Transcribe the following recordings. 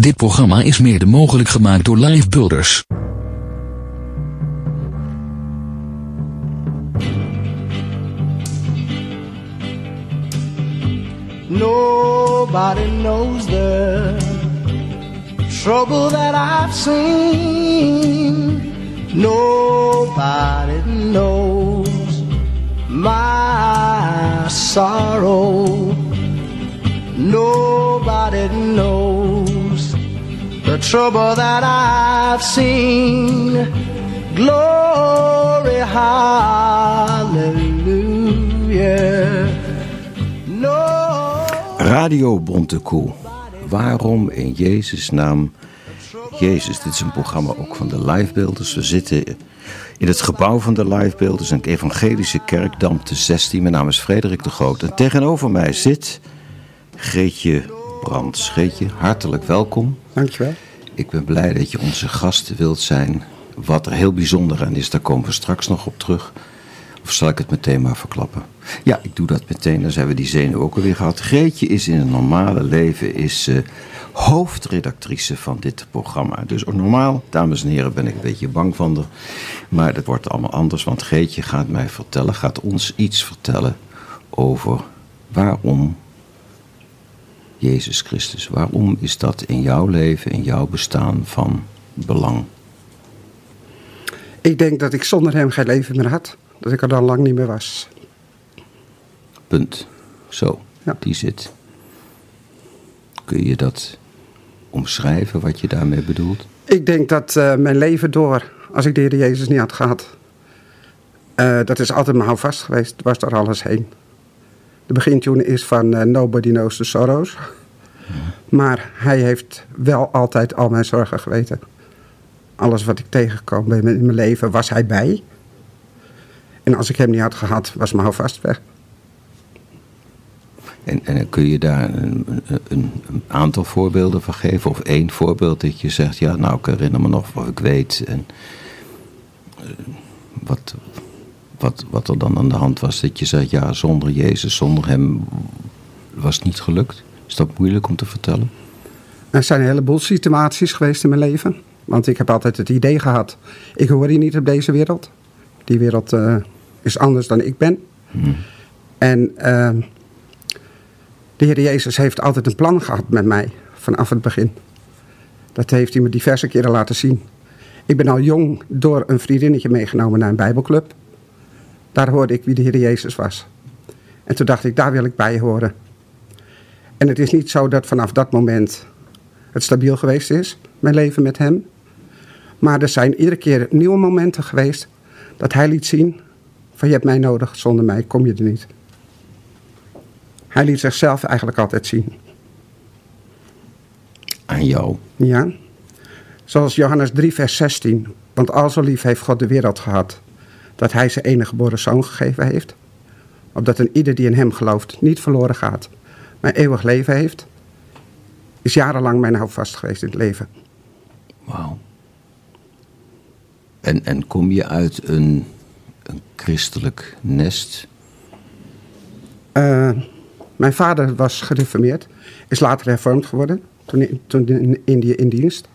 Dit programma is mede mogelijk gemaakt door Live Builders. Nobody knows the trouble that I've seen. Nobody knows my sorrow. Nobody knows trouble that I've seen. Glory, hallelujah. No. Radio Bontekoe. Waarom in Jezus' naam Jezus? Dit is een programma ook van de Livebeelders. We zitten in het gebouw van de Livebeelders, een evangelische kerk, Dampte 16. Mijn naam is Frederik de Groot. En tegenover mij zit Greetje Brands. Greetje, hartelijk welkom. Dankjewel. Ik ben blij dat je onze gast wilt zijn. Wat er heel bijzonder aan is, daar komen we straks nog op terug. Of zal ik het meteen maar verklappen? Ja, ik doe dat meteen. Dan zijn we die zenuw ook alweer gehad. Greetje is in het normale leven is, eh, hoofdredactrice van dit programma. Dus normaal, dames en heren, ben ik een beetje bang van haar. Maar dat wordt allemaal anders, want Greetje gaat mij vertellen, gaat ons iets vertellen over waarom Jezus Christus. Waarom is dat in jouw leven, in jouw bestaan van belang? Ik denk dat ik zonder hem geen leven meer had. Dat ik er dan lang niet meer was. Punt. Zo, Ja. die zit. Kun je dat omschrijven, wat je daarmee bedoelt? Ik denk dat eh, mijn leven door, als ik de Heer Jezus niet had gehad, eh, dat is altijd mijn houvast geweest, was door alles heen. De begintune is van eh, Nobody Knows the Sorrows. Maar hij heeft wel altijd al mijn zorgen geweten. Alles wat ik tegenkwam in mijn leven, was hij bij. En als ik hem niet had gehad, was mijn houvast weg. En, en kun je daar een, een, een aantal voorbeelden van geven? Of één voorbeeld dat je zegt, ja, nou, ik herinner me nog wat ik weet. En eh, wat, wat, wat er dan aan de hand was, dat je zegt, ja, zonder Jezus, zonder hem was het niet gelukt. Is dat moeilijk om te vertellen? Er zijn een heleboel situaties geweest in mijn leven. Want ik heb altijd het idee gehad, ik hoor hier niet op deze wereld. Die wereld eh, is anders dan ik ben. En ehm, de Heer Jezus heeft altijd een plan gehad met mij, vanaf het begin. Dat heeft hij me diverse keren laten zien. Ik ben al jong door een vriendinnetje meegenomen naar een bijbelclub. Daar hoorde ik wie de Heer Jezus was. En toen dacht ik, daar wil ik bij horen. En het is niet zo dat vanaf dat moment het stabiel geweest is, mijn leven met hem. Maar er zijn iedere keer nieuwe momenten geweest dat hij liet zien van je hebt mij nodig, zonder mij kom je er niet. Hij liet zichzelf eigenlijk altijd zien. Aan jou. Ja. Zoals Johannes 3, vers 16. Want al zo lief heeft God de wereld gehad, dat hij zijn enige geboren zoon gegeven heeft. Opdat een ieder die in hem gelooft niet verloren gaat, maar eeuwig leven heeft. Is jarenlang mijn houvast geweest in het leven. Wauw. En, en kom je uit een, een christelijk nest? Eh, mijn vader was gereformeerd, is later hervormd geworden, toen, in- toen in Indië in dienst.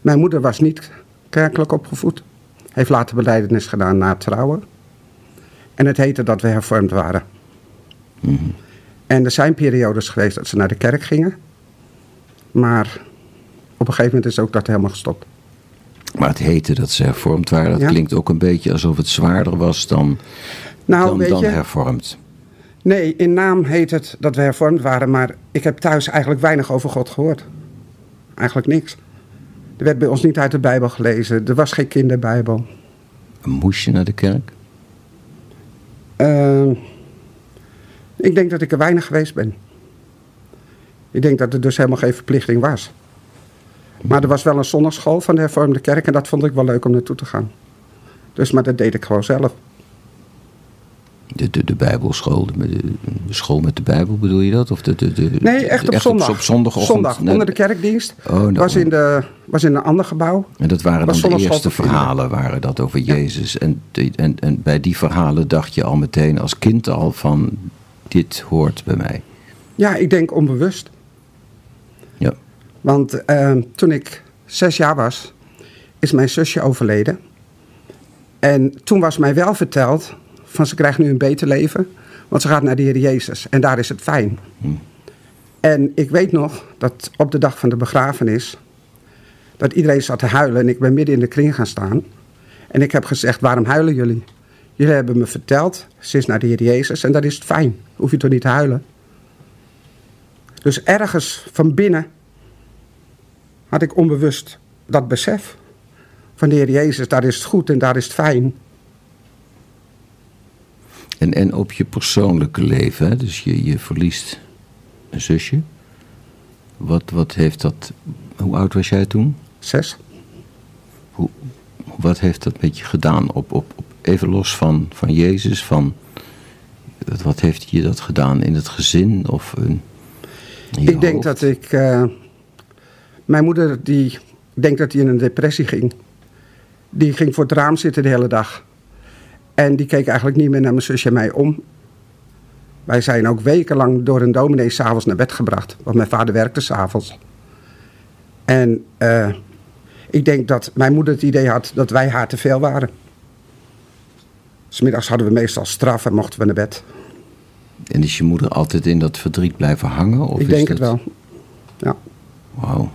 Mijn moeder was niet kerkelijk opgevoed, heeft later beleidenis gedaan na het trouwen. En het heette dat we hervormd waren. En er zijn periodes geweest dat ze naar de kerk gingen, maar op een gegeven moment is ook dat helemaal gestopt. Maar het heette dat ze hervormd waren. Dat Ja. klinkt ook een beetje alsof het zwaarder was dan, Nou, dan, weet dan je, hervormd. Nee, in naam heet het dat we hervormd waren, maar ik heb thuis eigenlijk weinig over God gehoord. Eigenlijk niks. Er werd bij ons niet uit de Bijbel gelezen, er was geen kinderbijbel. Moest je naar de kerk? Eh, ik denk dat ik er weinig geweest ben. Ik denk dat er dus helemaal geen verplichting was. Maar er was wel een zondagschool van de hervormde kerk en dat vond ik wel leuk om naartoe te gaan. Dus, maar dat deed ik gewoon zelf. De, de, de Bijbelschool, de, de, school met de Bijbel bedoel je dat? Of de, de, de, Nee, echt op zondag. Op, zondagochtend? Zondag, onder de kerkdienst. Oh, nou. was, in de, was in een ander gebouw. En dat waren Was dan de eerste verhalen, waren dat over Jezus. En, en, en bij die verhalen dacht je al meteen als kind al van, dit hoort bij mij. Ja, ik denk onbewust. Ja. Want eh, toen ik zes jaar was, is mijn zusje overleden. En toen was mij wel verteld van ze krijgt nu een beter leven, want ze gaat naar de Heer Jezus en daar is het fijn. En ik weet nog dat op de dag van de begrafenis, dat iedereen zat te huilen en ik ben midden in de kring gaan staan. En ik heb gezegd, waarom huilen jullie? Jullie hebben me verteld, ze is naar de Heer Jezus en dat is fijn. Hoef je toch niet te huilen? Dus ergens van binnen had ik onbewust dat besef van de Heer Jezus, daar is het goed en daar is het fijn. En, en op je persoonlijke leven, hè? dus je, je verliest een zusje. Wat, wat heeft dat. Hoe oud was jij toen? Zes. Hoe, wat heeft dat met je gedaan? Op, op, op, even los van, van Jezus, van. Wat heeft je dat gedaan in het gezin of je Ik denk dat ik. eh, mijn moeder, die. Ik denk dat die in een depressie ging. Die ging voor het raam zitten de hele dag. En die keek eigenlijk niet meer naar mijn zusje en mij om. Wij zijn ook wekenlang door een dominee s'avonds naar bed gebracht. Want mijn vader werkte s'avonds. En eh, ik denk dat mijn moeder het idee had dat wij haar te veel waren. 'S middags hadden we meestal straf en mochten we naar bed. En is je moeder altijd in dat verdriet blijven hangen? Of ik is denk het dat- wel. Ja. Wauw.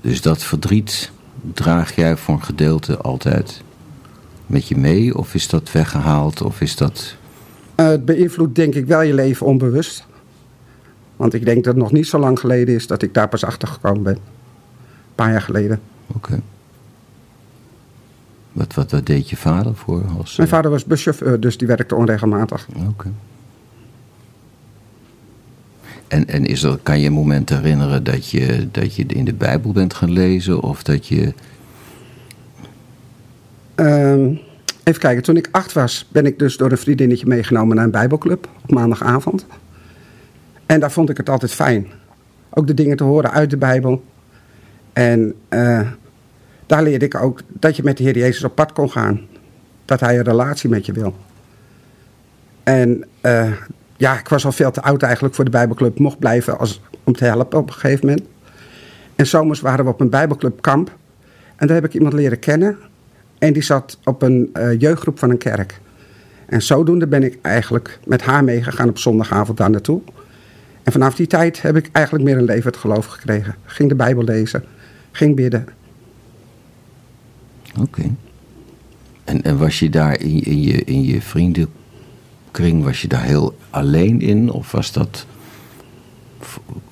Dus dat verdriet draag jij voor een gedeelte altijd met je mee? Of is dat weggehaald? Of is dat... Eh, het beïnvloedt denk ik wel je leven onbewust. Want ik denk dat het nog niet zo lang geleden is dat ik daar pas achter gekomen ben. Een paar jaar geleden. Oké. Wat, wat, wat deed je vader voor? Als, Mijn eh, vader was buschauffeur, dus die werkte onregelmatig. Oké. En, en is er, kan je een moment herinneren dat je, dat je in de Bijbel bent gaan lezen? Of dat je... Ehm, even kijken, toen ik acht was, ben ik dus door een vriendinnetje meegenomen naar een bijbelclub op maandagavond. En daar vond ik het altijd fijn. Ook de dingen te horen uit de Bijbel. En eh, daar leerde ik ook dat je met de Heer Jezus op pad kon gaan. Dat hij een relatie met je wil. En eh, ja, ik was al veel te oud eigenlijk voor de Bijbelclub. Mocht blijven als, om te helpen op een gegeven moment. En zomers waren we op een Bijbelclubkamp. En daar heb ik iemand leren kennen. En die zat op een eh, jeugdgroep van een kerk. En zodoende ben ik eigenlijk met haar meegegaan op zondagavond daar naartoe. En vanaf die tijd heb ik eigenlijk meer een levend geloof gekregen. Ging de Bijbel lezen, ging bidden. Oké. En, en was je daar in, je- in, je, in je vriendenkring, was je daar heel alleen in? Of was dat...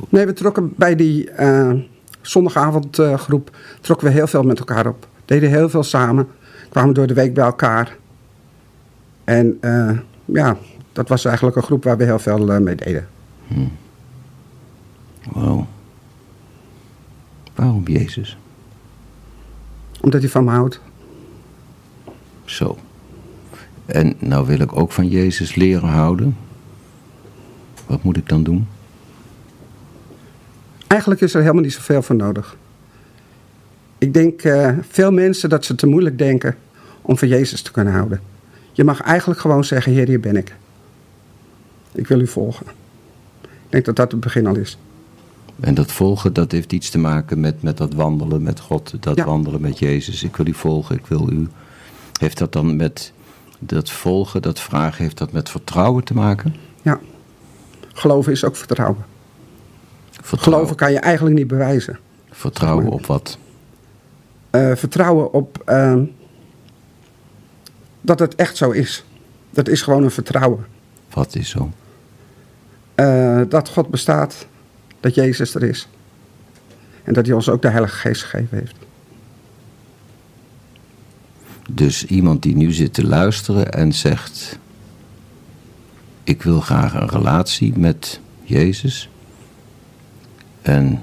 Nee, we trokken bij die eh, zondagavondgroep trokken we heel veel met elkaar op. Deden heel veel samen. Kwamen door de week bij elkaar. En eh, ja, dat was eigenlijk een groep waar we heel veel eh, mee deden. Wauw. Waarom Jezus? Omdat hij van me houdt. Zo. En nou wil ik ook van Jezus leren houden. Wat moet ik dan doen? Eigenlijk is er helemaal niet zoveel voor nodig. Ik denk eh, veel mensen dat ze te moeilijk denken om van Jezus te kunnen houden. Je mag eigenlijk gewoon zeggen, Heer, hier ben ik. Ik wil u volgen. Ik denk dat dat het begin al is. En dat volgen, dat heeft iets te maken met, met dat wandelen met God. Dat Ja. wandelen met Jezus. Ik wil u volgen, ik wil u. Heeft dat dan met dat volgen, dat vragen, heeft dat met vertrouwen te maken? Ja. Geloven is ook vertrouwen. Vertrouwen, Geloven kan je eigenlijk niet bewijzen. vertrouwen op wat? Eh, vertrouwen op ehm, dat het echt zo is. Dat is gewoon een vertrouwen. Wat is zo? Eh, dat God bestaat, dat Jezus er is. En dat hij ons ook de Heilige Geest gegeven heeft. Dus iemand die nu zit te luisteren en zegt: Ik wil graag een relatie met Jezus. En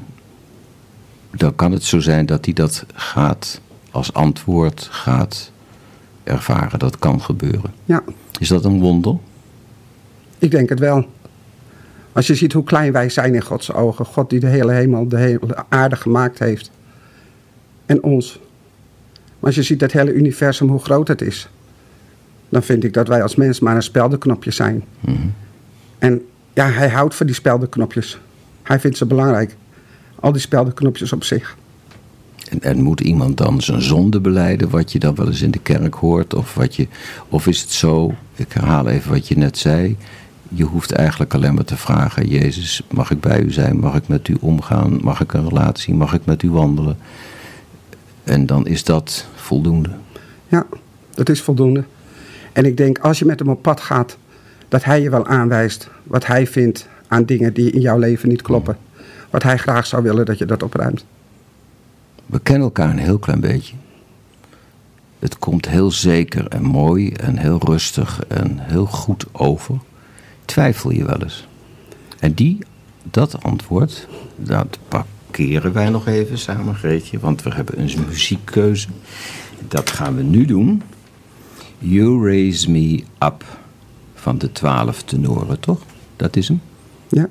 dan kan het zo zijn dat hij dat gaat als antwoord gaat ervaren. Dat kan gebeuren. Ja, Is dat een wonder? ik denk het wel. Als je ziet hoe klein wij zijn in Gods ogen. God die de hele hemel, de hele aarde gemaakt heeft. En ons. Maar als je ziet het hele universum, hoe groot het is. Dan vind ik dat wij als mens maar een speldenknopje zijn. En ja, hij houdt van die speldenknopjes. Hij vindt ze belangrijk. Al die speldenknopjes op zich. En, en moet iemand dan zijn zonde beleiden, wat je dan wel eens in de kerk hoort? Of, wat je, of is het zo, ik herhaal even wat je net zei, je hoeft eigenlijk alleen maar te vragen: Jezus, mag ik bij u zijn? Mag ik met u omgaan? Mag ik een relatie? Mag ik met u wandelen? En dan is dat voldoende. Ja, dat is voldoende. En ik denk, als je met hem op pad gaat, dat hij je wel aanwijst wat hij vindt aan dingen die in jouw leven niet kloppen. Wat hij graag zou willen dat je dat opruimt. We kennen elkaar een heel klein beetje. Het komt heel zeker en mooi en heel rustig en heel goed over. Twijfel je wel eens? En die, dat antwoord, dat parkeren wij nog even samen, Greetje. Want we hebben een muziekkeuze. Dat gaan we nu doen. You Raise Me Up van de twaalf tenoren, toch? Dat is hem. Ja.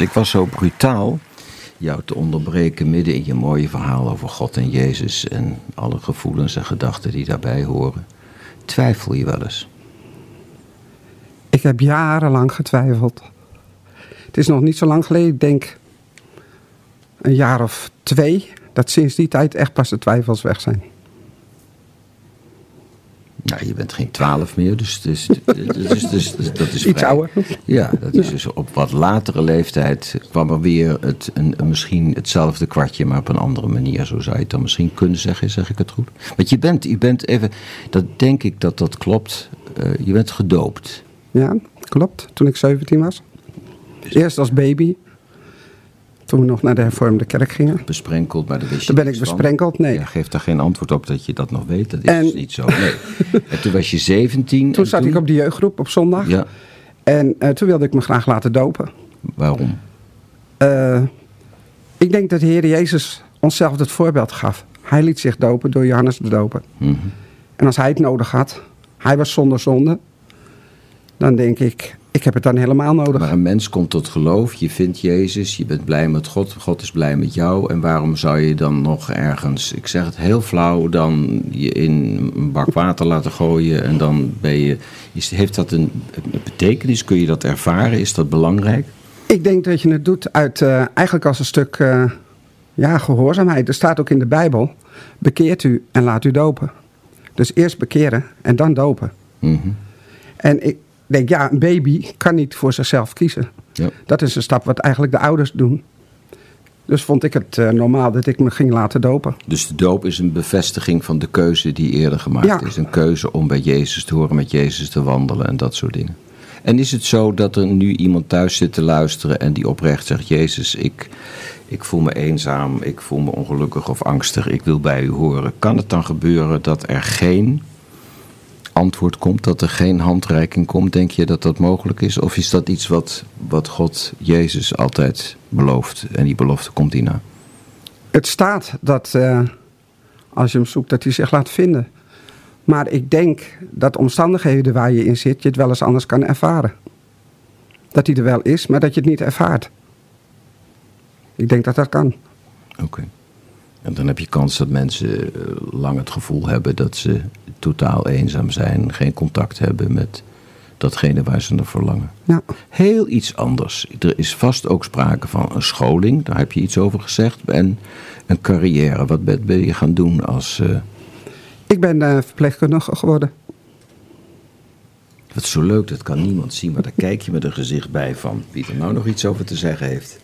Ik was zo brutaal jou te onderbreken midden in je mooie verhaal over God en Jezus en alle gevoelens en gedachten die daarbij horen. Twijfel je wel eens? Ik heb jarenlang getwijfeld. Het is nog niet zo lang geleden, ik denk een jaar of twee, dat sinds die tijd echt pas de twijfels weg zijn. Nou, je bent geen twaalf meer, dus, dus, dus, dat is Iets vrij- ouder. Ja, dat is dus op wat latere leeftijd kwam er weer het, een, een- misschien hetzelfde kwartje, maar op een andere manier. Zo zou je het dan misschien kunnen zeggen, zeg ik het goed? Want je bent, je bent even, dat denk ik dat dat klopt, eh, je bent gedoopt. Ja, klopt. Toen ik 17 was. Eerst als baby. Toen we nog naar de hervormde kerk gingen. Besprenkeld, maar dat wist je Toen ben ik besprenkeld, nee. Ja, geef daar geen antwoord op dat je dat nog weet, dat is En- niet zo. Nee. En toen was je 17. Toen en zat ik op de jeugdgroep op zondag. Ja, En eh, toen wilde ik me graag laten dopen. waarom? Eh, ik denk dat de Heer Jezus onszelf het voorbeeld gaf. Hij liet zich dopen door Johannes de Doper. Mhm. En als hij het nodig had, hij was zonder zonde, dan denk ik, ik heb het dan helemaal nodig. Maar een mens komt tot geloof, je vindt Jezus, je bent blij met God, God is blij met jou. En waarom zou je dan nog ergens, ik zeg het heel flauw, dan je in een bak water laten gooien en dan ben je... is- Heeft dat een, een betekenis? Kun je dat ervaren? Is dat belangrijk? Ik denk dat je het doet uit, eh, eigenlijk als een stuk eh, ja, gehoorzaamheid. Er staat ook in de Bijbel, bekeert u en laat u dopen. Dus eerst bekeren en dan dopen. Mhm. En ik denk, ja, een baby kan niet voor zichzelf kiezen. Ja. Dat is een stap wat eigenlijk de ouders doen. Dus vond ik het eh, normaal dat ik me ging laten dopen. Dus de doop is een bevestiging van de keuze die eerder gemaakt Ja. is. Een keuze om bij Jezus te horen, met Jezus te wandelen en dat soort dingen. En is het zo dat er nu iemand thuis zit te luisteren en die oprecht zegt: Jezus, ik, ik voel me eenzaam, ik voel me ongelukkig of angstig, ik wil bij u horen. Kan het dan gebeuren dat er geen antwoord komt, dat er geen handreiking komt? Denk je dat dat mogelijk is? Of is dat iets wat, wat God Jezus altijd belooft en die belofte komt hierna? Het staat dat eh, als je hem zoekt, dat hij zich laat vinden. Maar ik denk dat de omstandigheden waar je in zit, je het wel eens anders kan ervaren. Dat hij er wel is, maar dat je het niet ervaart. Ik denk dat dat kan. Oké. En dan heb je kans dat mensen eh, lang het gevoel hebben dat ze totaal eenzaam zijn, geen contact hebben met datgene waar ze naar verlangen. Ja. Heel iets anders. Er is vast ook sprake van een scholing, daar heb je iets over gezegd, en een carrière. Wat ben je gaan doen als. eh, Ik ben eh, verpleegkundige geworden. wat zo leuk, dat kan niemand zien, maar daar kijk je met een gezicht bij van wie er nou nog iets over te zeggen heeft.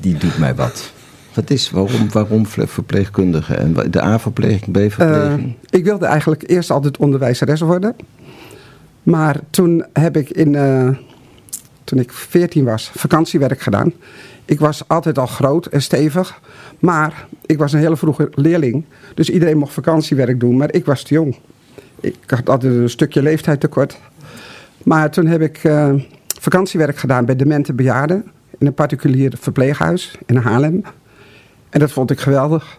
Die doet mij wat. Wat is, waarom, waarom verpleegkundige? En de A-verpleging, Eh, B-verpleging? ik wilde eigenlijk eerst altijd onderwijzeres worden. Maar toen heb ik in, eh, toen ik 14 was, vakantiewerk gedaan. Ik was altijd al groot en stevig. Maar ik was een hele vroege leerling. Dus iedereen mocht vakantiewerk doen, maar ik was te jong. Ik had altijd een stukje leeftijd tekort. Maar toen heb ik eh, vakantiewerk gedaan bij demente bejaarden. In een particulier verpleeghuis in Haarlem. En dat vond ik geweldig.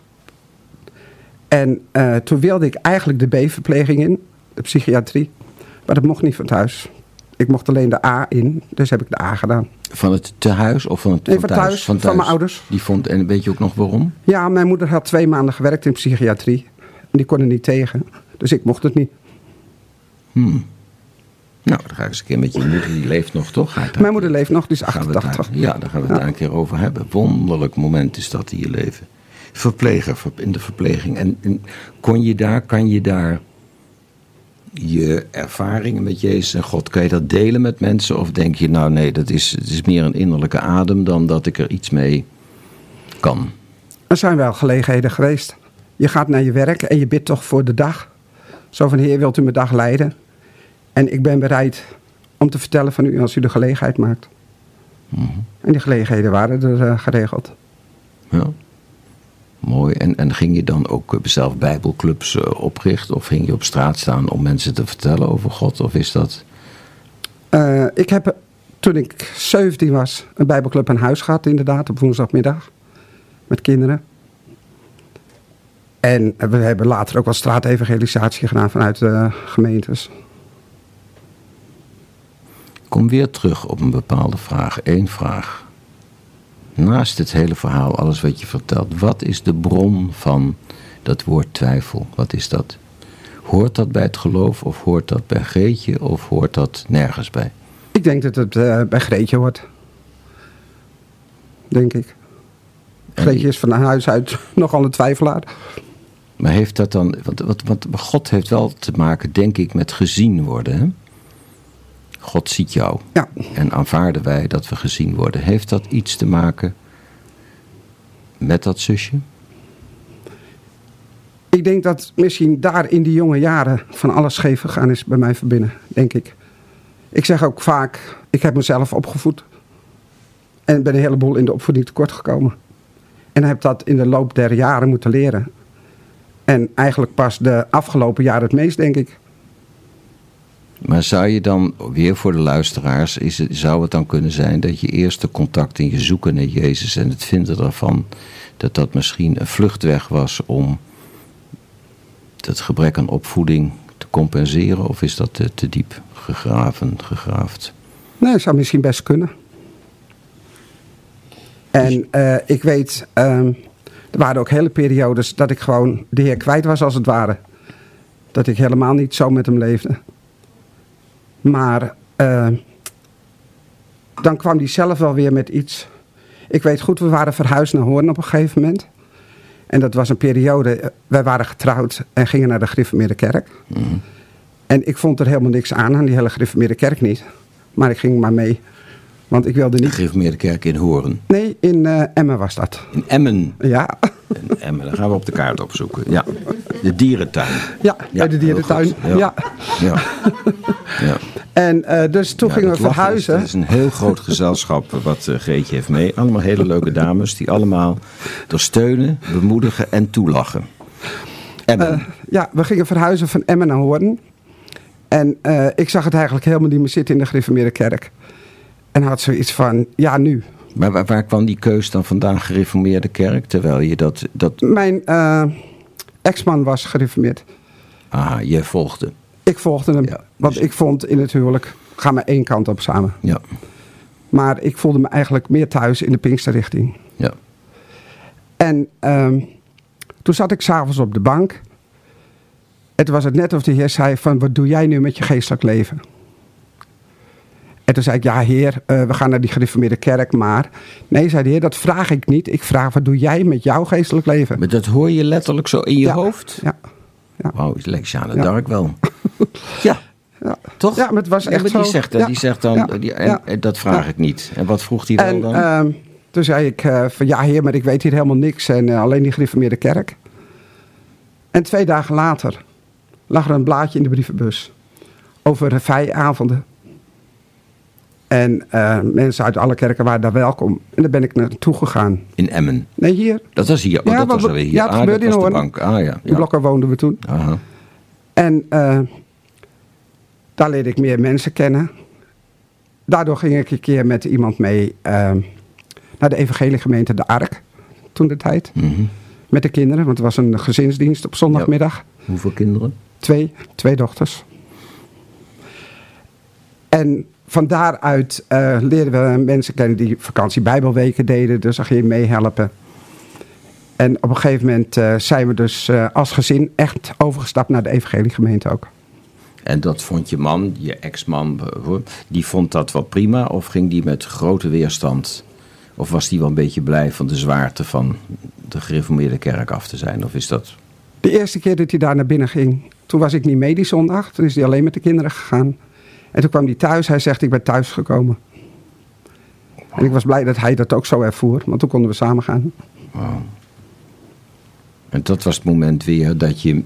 En eh, toen wilde ik eigenlijk de B-verpleging in, de psychiatrie. Maar dat mocht niet van thuis. Ik mocht alleen de A in, dus heb ik de A gedaan. Van het tehuis of van het Nee, van thuis, van mijn ouders. Die vond, en weet je ook nog waarom? Ja, mijn moeder had twee maanden gewerkt in psychiatrie. En die kon er niet tegen. Dus ik mocht het niet. Nou, dan ga ik eens een keer met je moeder, die leeft nog toch? Mijn moeder leeft nog, het 88. daar- ja, daar gaan we het daar een keer over hebben. Wonderlijk moment is dat in je leven. Verpleger, ver- in de verpleging. En, en kon je daar, kan je daar je ervaringen met Jezus en God, kan je dat delen met mensen? Of denk je, nou nee, dat is, het is meer een innerlijke adem dan dat ik er iets mee kan? Er zijn wel gelegenheden geweest. Je gaat naar je werk en je bidt toch voor de dag. Zo van, heer, wilt u mijn dag leiden? En ik ben bereid om te vertellen van u als u de gelegenheid maakt. En die gelegenheden waren er eh, geregeld. Ja. Mooi. En, en ging je dan ook eh, zelf bijbelclubs eh, oprichten? Of ging je op straat staan om mensen te vertellen over God? Of is dat... Ik heb toen ik 17 was een bijbelclub aan huis gehad inderdaad op woensdagmiddag. Met kinderen. En we hebben later ook wel straatevangelisatie gedaan vanuit de gemeentes. Kom weer terug op een bepaalde vraag. Eén vraag. Naast het hele verhaal, alles wat je vertelt, wat is de bron van dat woord twijfel? Wat is dat? Hoort dat bij het geloof of hoort dat bij Greetje of hoort dat nergens bij? Ik denk dat het eh, bij Greetje hoort. Denk ik. Greetje is van huis uit nogal een twijfelaar. Maar heeft dat dan, want, want, want God heeft wel te maken, denk ik, met gezien worden. Hè? God ziet jou. Ja. En aanvaarden wij dat we gezien worden. Heeft dat iets te maken met dat zusje? Ik denk dat misschien daar in die jonge jaren van alles scheef gegaan is bij mij van binnen, denk ik. Ik zeg ook vaak, ik heb mezelf opgevoed. En ben een heleboel in de opvoeding tekort gekomen. En heb dat in de loop der jaren moeten leren. En eigenlijk pas de afgelopen jaren het meest, denk ik. Maar zou je dan, weer voor de luisteraars, is het, zou het dan kunnen zijn dat je eerste contact in je zoeken naar Jezus en het vinden daarvan, dat dat misschien een vluchtweg was om het gebrek aan opvoeding te compenseren? Of is dat te, diep gegraven, gegraafd? Nee, zou misschien best kunnen. En eh, ik weet, ehm, er waren ook hele periodes dat ik gewoon de Heer kwijt was als het ware. Dat ik helemaal niet zo met hem leefde. Maar eh, dan kwam hij zelf wel weer met iets. Ik weet goed, we waren verhuisd naar Hoorn op een gegeven moment. En dat was een periode, eh, wij waren getrouwd en gingen naar de Griffemeerde kerk. En ik vond er helemaal niks aan, aan die hele Griffemeerde kerk niet. Maar ik ging maar mee, want ik wilde De niet... Gereformeerde in Hoorn. Nee, in eh, Emmen was dat. In Emmen. Ja, In Emmen, dan gaan we op de kaart opzoeken. Ja, de dierentuin. ja, bij de dierentuin. Ja. ja. ja. En eh, dus toen Ja, gingen we verhuizen. Het is een heel groot gezelschap wat eh, Greetje heeft mee. Allemaal hele leuke dames die allemaal er steunen, bemoedigen en toelachen. Emmen. Ja, we gingen verhuizen van Emmen naar Hoorn. En ik zag het eigenlijk helemaal niet meer zitten in de Griffemeerde kerk. En had zoiets van, ja nu. maar waar, waar kwam die keus dan vandaan, gereformeerde kerk? Terwijl je dat, dat Mijn eh, ex-man was gereformeerd. aha, je volgde. Ik volgde hem, Ja, want dus- ik vond in het huwelijk, ga maar één kant op samen. Ja, Maar ik voelde me eigenlijk meer thuis in de Pinksterrichting. ja. En ehm, toen zat ik s'avonds op de bank. Toen was het net of de heer zei van, wat doe jij nu met je geestelijk leven? En toen zei ik, ja heer, eh, we gaan naar die gereformeerde kerk, maar... Nee, zei de heer, dat vraag ik niet. Ik vraag, wat doe jij met jouw geestelijk leven? Maar dat hoor je letterlijk zo in je Ja. hoofd? Ja, ja. Wauw, lijkt Jeanne Ja. Dark wel. Ja, ja. toch? Ja, maar het was Ja, echt maar die zo. Zegt, Ja. die zegt dan, die, en, dat vraag ik niet. En wat vroeg hij En dan? ehm, toen zei ik eh, van, ja heer, maar ik weet hier helemaal niks. En eh, alleen die gereformeerde kerk. En twee dagen later lag er een blaadje in de brievenbus over avonden. En eh, mensen uit alle kerken waren daar welkom. En daar ben ik naartoe gegaan. in Emmen. Nee, hier. Dat was hier. Oh, Ja, dat was alweer hier. ja, het ah, gebeurde in Hoorn. bank. Ah ja. In. Blokker woonden we toen. Aha. En eh, daar leerde ik meer mensen kennen. Daardoor ging ik een keer met iemand mee eh, naar de evangeliegemeente De Ark. Toen de tijd. Mhm. Met de kinderen, want het was een gezinsdienst op zondagmiddag. Hoeveel kinderen? Twee, twee dochters. En van daaruit eh, leerden we mensen kennen die vakantie bijbelweken deden. Dus ging je meehelpen. En op een gegeven moment eh, zijn we dus eh, als gezin echt overgestapt naar de evangeliegemeente ook. En dat vond je man, je ex-man, die vond dat wel prima? Of ging die met grote weerstand? Of was die wel een beetje blij van de zwaarte van de gereformeerde kerk af te zijn? Of is dat... De eerste keer dat hij daar naar binnen ging, toen was ik niet mee die zondag. Toen is hij alleen met de kinderen gegaan. En toen kwam hij thuis. Hij zegt, ik ben thuis gekomen. En ik was blij dat hij dat ook zo ervoer, want toen konden we samen gaan. Wauw. En dat was het moment weer dat je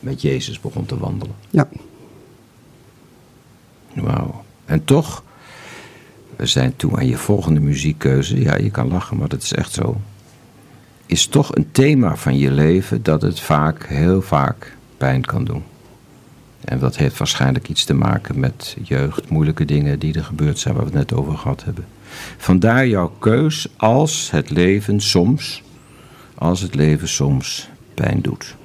met Jezus begon te wandelen. Ja, Wauw. En toch, we zijn toe aan je volgende muziekkeuze. Ja, je kan lachen, maar dat is echt zo. Is toch een thema van je leven dat het vaak, heel vaak, pijn kan doen. En dat heeft waarschijnlijk iets te maken met jeugd, moeilijke dingen die er gebeurd zijn, waar we het net over gehad hebben. Vandaar jouw keus als het leven soms, als het leven soms pijn doet.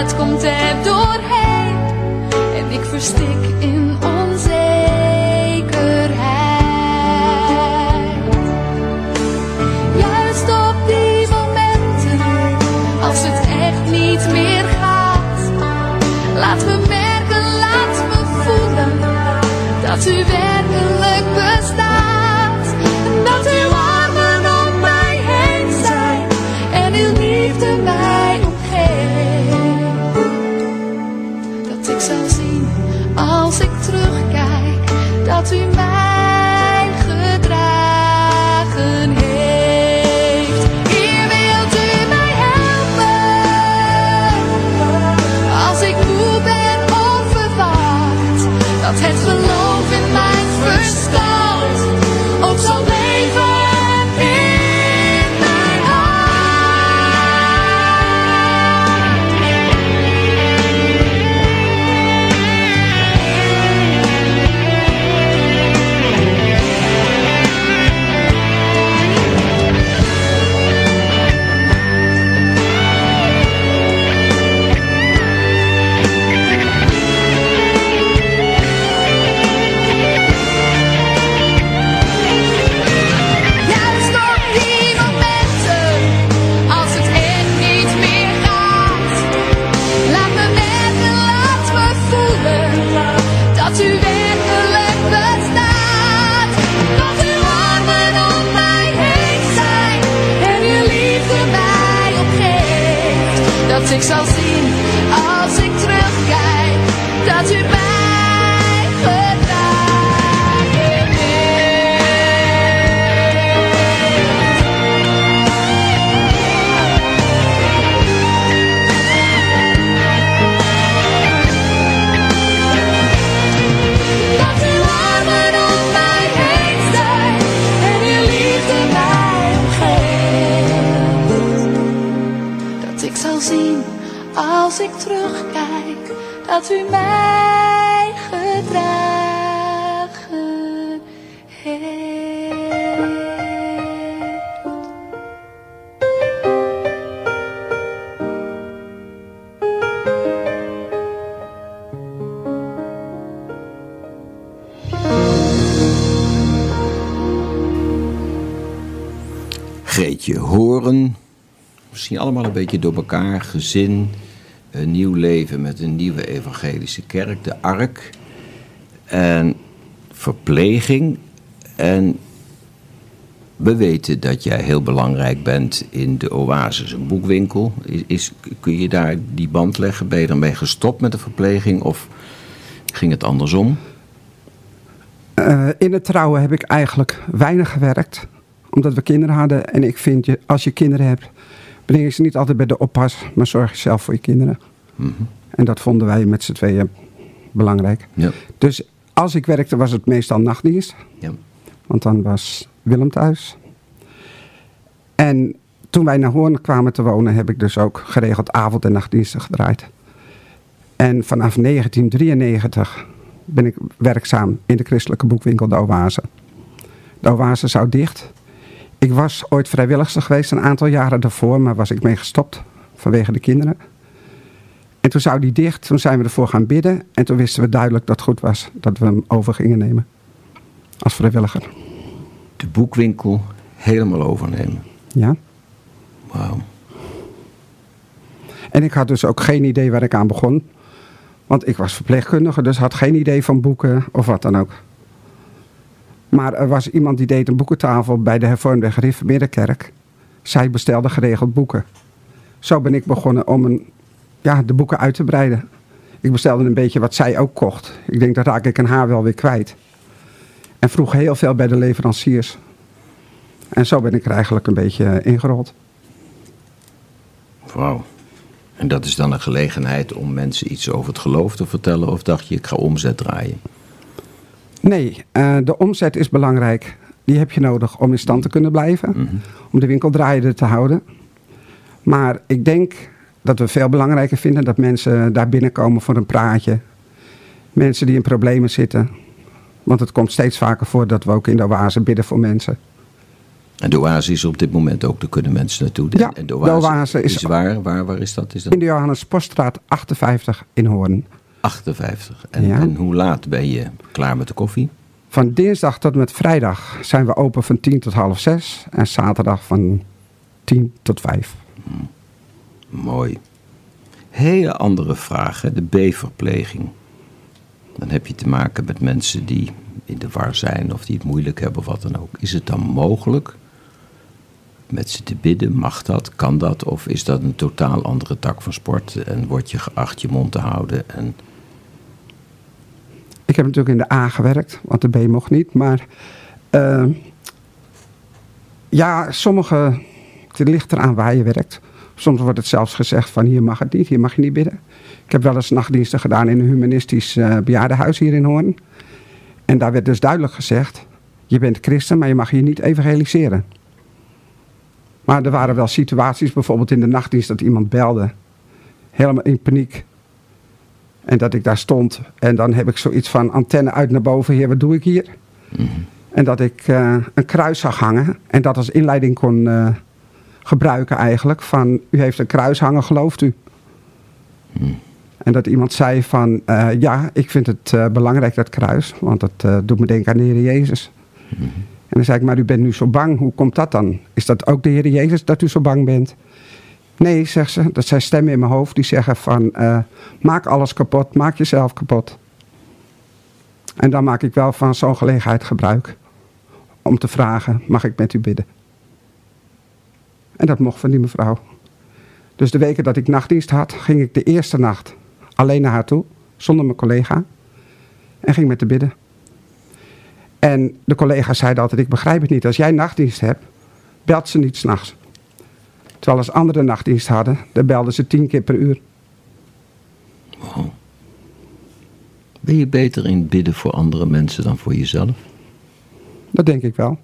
Gebed komt er doorheen en ik verstik in onzekerheid. Juist op die momenten, als het echt niet meer gaat, laat me merken, laat me voelen dat u werkelijk Greetje Horen. Misschien allemaal een beetje door elkaar. Gezin, een nieuw leven met een nieuwe evangelische kerk, de Ark. En verpleging. En we weten dat jij heel belangrijk bent in de Oasis, een boekwinkel. Is, is- kun je daar die band leggen? Ben je ermee gestopt met de verpleging of ging het andersom? Eh, in het trouwen heb ik eigenlijk weinig gewerkt. Omdat we kinderen hadden. En ik vind, je, als je kinderen hebt, breng je ze niet altijd bij de oppas. Maar zorg je zelf voor je kinderen. En dat vonden wij met z'n tweeën belangrijk. Ja. Dus als ik werkte, was het meestal nachtdienst. ja. Want dan was Willem thuis. En toen wij naar Hoorn kwamen te wonen, heb ik dus ook geregeld avond- en nachtdiensten gedraaid. En vanaf 1993 ben ik werkzaam in de christelijke boekwinkel De Oase. De Oase zou dicht. Ik was ooit vrijwilligster geweest een aantal jaren daarvoor, maar was ik mee gestopt vanwege de kinderen. En toen zou die dicht, toen zijn we ervoor gaan bidden. En toen wisten we duidelijk dat het goed was dat we hem over gingen nemen. Als vrijwilliger. De boekwinkel helemaal overnemen. Ja. Wauw. En ik had dus ook geen idee waar ik aan begon. Want ik was verpleegkundige, dus had geen idee van boeken of wat dan ook. Maar er was iemand die deed een boekentafel bij de hervormde gereformeerde kerk. Zij bestelde geregeld boeken. Zo ben ik begonnen om een, ja, de boeken uit te breiden. Ik bestelde een beetje wat zij ook kocht. Ik denk, dat raak ik een haar wel weer kwijt. En vroeg heel veel bij de leveranciers. En zo ben ik er eigenlijk een beetje eh, ingerold. Wauw. En dat is dan een gelegenheid om mensen iets over het geloof te vertellen? Of dacht je, ik ga omzet draaien? Nee, eh, de omzet is belangrijk. Die heb je nodig om in stand te kunnen blijven. Om de winkel draaiende te houden. Maar ik denk dat we veel belangrijker vinden dat mensen daar binnenkomen voor een praatje. Mensen die in problemen zitten. Want het komt steeds vaker voor dat we ook in de oase bidden voor mensen. En de oase is op dit moment ook, daar kunnen mensen naartoe. Ja, en de oase is- waar, waar, waar is dat? Is dat In de Johannes Poststraat 58 in Hoorn. 58. En, Ja. en hoe laat ben je klaar met de koffie? Van dinsdag tot met vrijdag zijn we open van 10 tot half 6. En zaterdag van 10 tot 5. Mooi. Hele andere vraag, hè? de B-verpleging. Dan heb je te maken met mensen die in de war zijn of die het moeilijk hebben of wat dan ook. Is het dan mogelijk met ze te bidden? Mag dat? Kan dat? Of is dat een totaal andere tak van sport en word je geacht je mond te houden? En Ik heb natuurlijk in de A gewerkt, want de B mocht niet. Maar eh, ja, sommige, het ligt eraan waar je werkt. Soms wordt het zelfs gezegd van hier mag het niet, hier mag je niet bidden. Ik heb wel eens nachtdiensten gedaan in een humanistisch eh bejaardenhuis hier in Hoorn. En daar werd dus duidelijk gezegd, je bent christen, maar je mag hier niet evangeliseren. Maar er waren wel situaties, bijvoorbeeld in de nachtdienst, dat iemand belde. Helemaal in paniek. En dat ik daar stond. En dan heb ik zoiets van antenne uit naar boven. Heer, wat doe ik hier? En dat ik eh, een kruis zag hangen. En dat als inleiding kon eh, gebruiken eigenlijk. Van, u heeft een kruis hangen, gelooft u? En dat iemand zei van, eh, ja, ik vind het belangrijk dat kruis. Want dat doet me denken aan de Heer Jezus. En dan zei ik, maar u bent nu zo bang. Hoe komt dat dan? Is dat ook de Heer Jezus dat u zo bang bent? Nee, zegt ze. Dat zijn stemmen in mijn hoofd die zeggen van... eh, maak alles kapot, maak jezelf kapot. En dan maak ik wel van zo'n gelegenheid gebruik. Om te vragen, mag ik met u bidden? En dat mocht van die mevrouw. Dus de weken dat ik nachtdienst had, ging ik de eerste nacht alleen naar haar toe. Zonder mijn collega. En ging met te bidden. En de collega's zeiden altijd, ik begrijp het niet. Als jij nachtdienst hebt, belt ze niet s'nachts. Terwijl als anderen nachtdienst hadden, dan belden ze tien keer per uur. ben je beter in bidden voor andere mensen dan voor jezelf? Dat denk ik wel.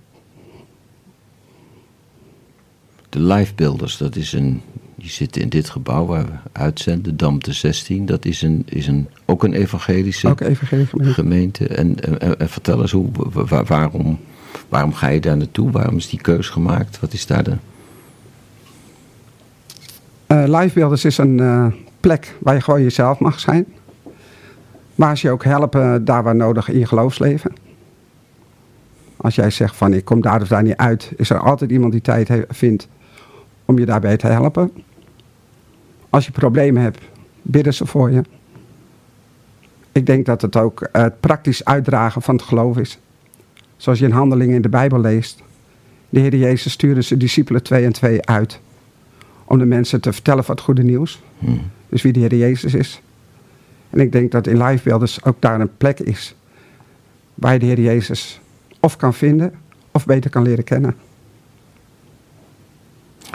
De Lifebuilders, dat is een. Die zitten in dit gebouw waar we uitzenden, Damte 16. Dat is, een, is een, ook een evangelische Ook evangelie gemeente. gemeente. En, en, en vertel eens, hoe, wa- wa- waarom, waarom ga je daar naartoe? Waarom is die keus gemaakt? Wat is daar de. Eh Lifebuilders is een eh, plek waar je gewoon jezelf mag zijn. Waar ze je ook helpen daar waar nodig in je geloofsleven. Als jij zegt van ik kom daar of daar niet uit, is er altijd iemand die tijd vindt om je daarbij te helpen. Als je problemen hebt, bidden ze voor je. Ik denk dat het ook eh, het praktisch uitdragen van het geloof is. Zoals je in handelingen in de Bijbel leest. De Heer Jezus stuurde zijn discipelen twee en twee uit om de mensen te vertellen van het goede nieuws. Dus wie de Heer Jezus is. En ik denk dat in Lifebuilders ook daar een plek is waar je de Heer Jezus of kan vinden of beter kan leren kennen.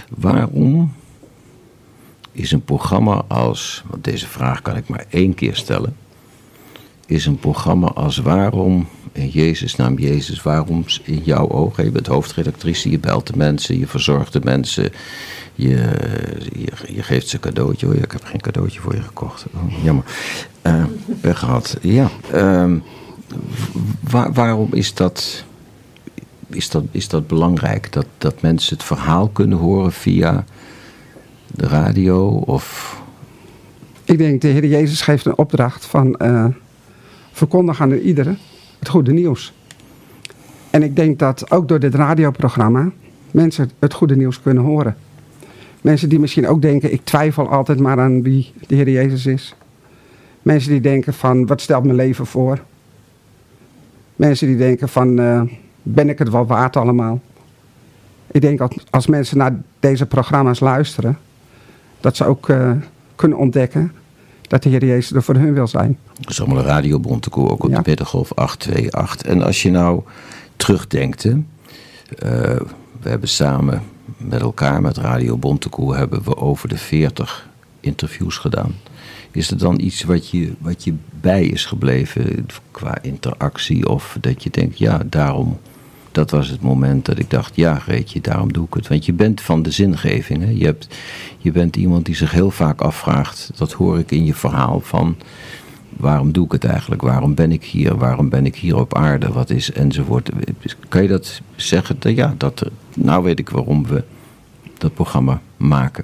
Waarom is een programma als. Want deze vraag kan ik maar één keer stellen. Is een programma als waarom, in Jezus naam Jezus, waarom in jouw ogen, je bent hoofdredactrice, je belt de mensen, je verzorgt de mensen, je, je, geeft ze een cadeautje. Oh ik heb geen cadeautje voor je gekocht. Oh, jammer. Pech gehad. Ja. ehm, wa- waarom is dat is dat, is dat belangrijk? Dat, dat mensen het verhaal kunnen horen via de radio? Of Ik denk, de Heer Jezus geeft een opdracht van eh verkondig aan iedereen het goede nieuws. En ik denk dat ook door dit radioprogramma mensen het goede nieuws kunnen horen. Mensen die misschien ook denken, ik twijfel altijd maar aan wie de Heer Jezus is. Mensen die denken van, wat stelt mijn leven voor? Mensen die denken van, eh, ben ik het wel waard allemaal? Ik denk dat als mensen naar deze programma's luisteren, dat ze ook eh, kunnen ontdekken dat de Heer Jezus er voor hun wil zijn. Dat is allemaal een Radio Bontekoe, ook op Ja. de Middengolf 828. En als je nou terugdenkt, hè, eh, we hebben samen met elkaar, met Radio Bontekoe, hebben we over de 40 interviews gedaan. Is er dan iets wat je, wat je bij is gebleven qua interactie? Of dat je denkt, ja, daarom, dat was het moment dat ik dacht, ja, Reetje, daarom doe ik het. Want je bent van de zingeving. Hè? Je, hebt, je bent iemand die zich heel vaak afvraagt, dat hoor ik in je verhaal van waarom doe ik het eigenlijk? Waarom ben ik hier? Waarom ben ik hier op aarde? Wat is enzovoort? Kan je dat zeggen? Ja, dat, nou weet ik waarom we dat programma maken.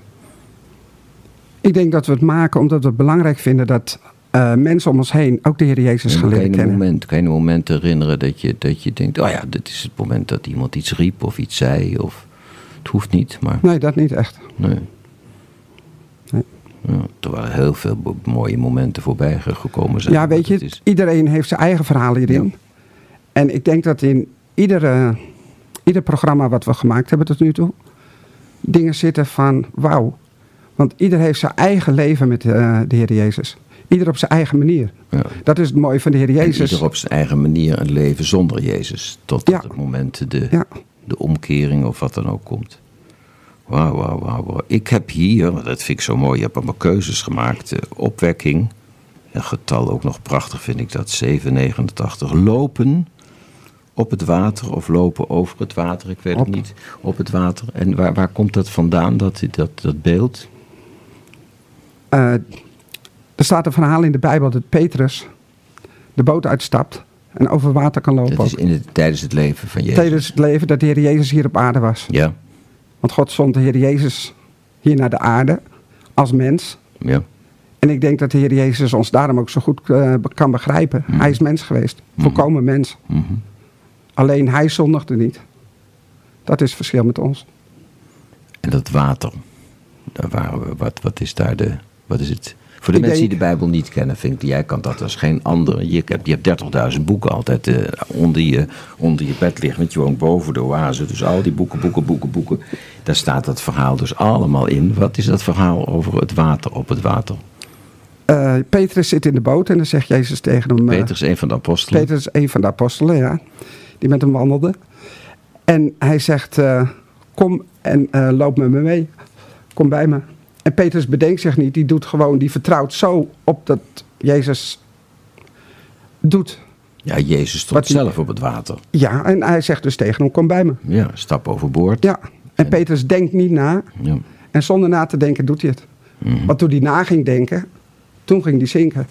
Ik denk dat we het maken omdat we het belangrijk vinden dat eh, mensen om ons heen ook de Heer Jezus gaan kan, je leren kennen. moment, kan je een moment herinneren dat je, dat je denkt, oh ja, dit is het moment dat iemand iets riep of iets zei? Of, het hoeft niet, maar Nee, dat niet echt. nee. Er waren heel veel mooie momenten voorbij ge- gekomen zijn. Ja, weet je, is- iedereen heeft zijn eigen verhaal hierin. En ik denk dat in iedere, ieder programma wat we gemaakt hebben tot nu toe, dingen zitten van wauw. Want ieder heeft zijn eigen leven met eh, de Heer Jezus. Ieder op zijn eigen manier. Ja. Dat is het mooie van de Heer En Jezus. ieder op zijn eigen manier een leven zonder Jezus. Tot Ja. het moment de, de omkering of wat dan ook komt. Wauw, wauw, wauw. Ik heb hier, dat vind ik zo mooi, je hebt allemaal keuzes gemaakt. eh, opwekking, een getal ook nog prachtig vind ik dat, 789. Lopen op het water of lopen over het water, ik weet Op. het niet. Op het water. En waar, waar komt dat vandaan, dat, dat, dat beeld? Eh, er staat een verhaal in de Bijbel dat Petrus de boot uitstapt en over water kan lopen. Dat is in het, tijdens het leven van Jezus. Tijdens het leven dat de Heer Jezus hier op aarde was. Ja, Want God zond de Heer Jezus hier naar de aarde als mens. ja. En ik denk dat de Heer Jezus ons daarom ook zo goed eh, kan begrijpen. Hij is mens geweest. Volkomen mens. Mhm. Alleen hij zondigde niet. Dat is het verschil met ons. En dat water, daar waren we, wat, wat is daar de, wat is het? Voor de Ik mensen denk- die de Bijbel niet kennen, vind ik, jij kan dat als geen andere. Je hebt, je hebt 30.000 boeken altijd eh, onder, je, onder je bed liggen, want je woont boven de oase. Dus al die boeken, boeken, boeken, boeken. Daar staat dat verhaal dus allemaal in. Wat is dat verhaal over het water op het water? Eh, Petrus zit in de boot en dan zegt Jezus tegen hem... eh, Peter is een van de apostelen. Petrus is een van de apostelen, ja. Die met hem wandelde. En hij zegt, kom en loop met me mee. Kom bij me. En Petrus bedenkt zich niet. Die doet gewoon, die vertrouwt zo op dat Jezus doet. Ja, Jezus stond die- zelf op het water. Ja, en hij zegt dus tegen hem, kom bij me. Ja, stap overboord. Ja, en Petrus denkt niet na. Ja. En zonder na te denken doet hij het. Mhm. Want toen hij na ging denken, toen ging hij zinken.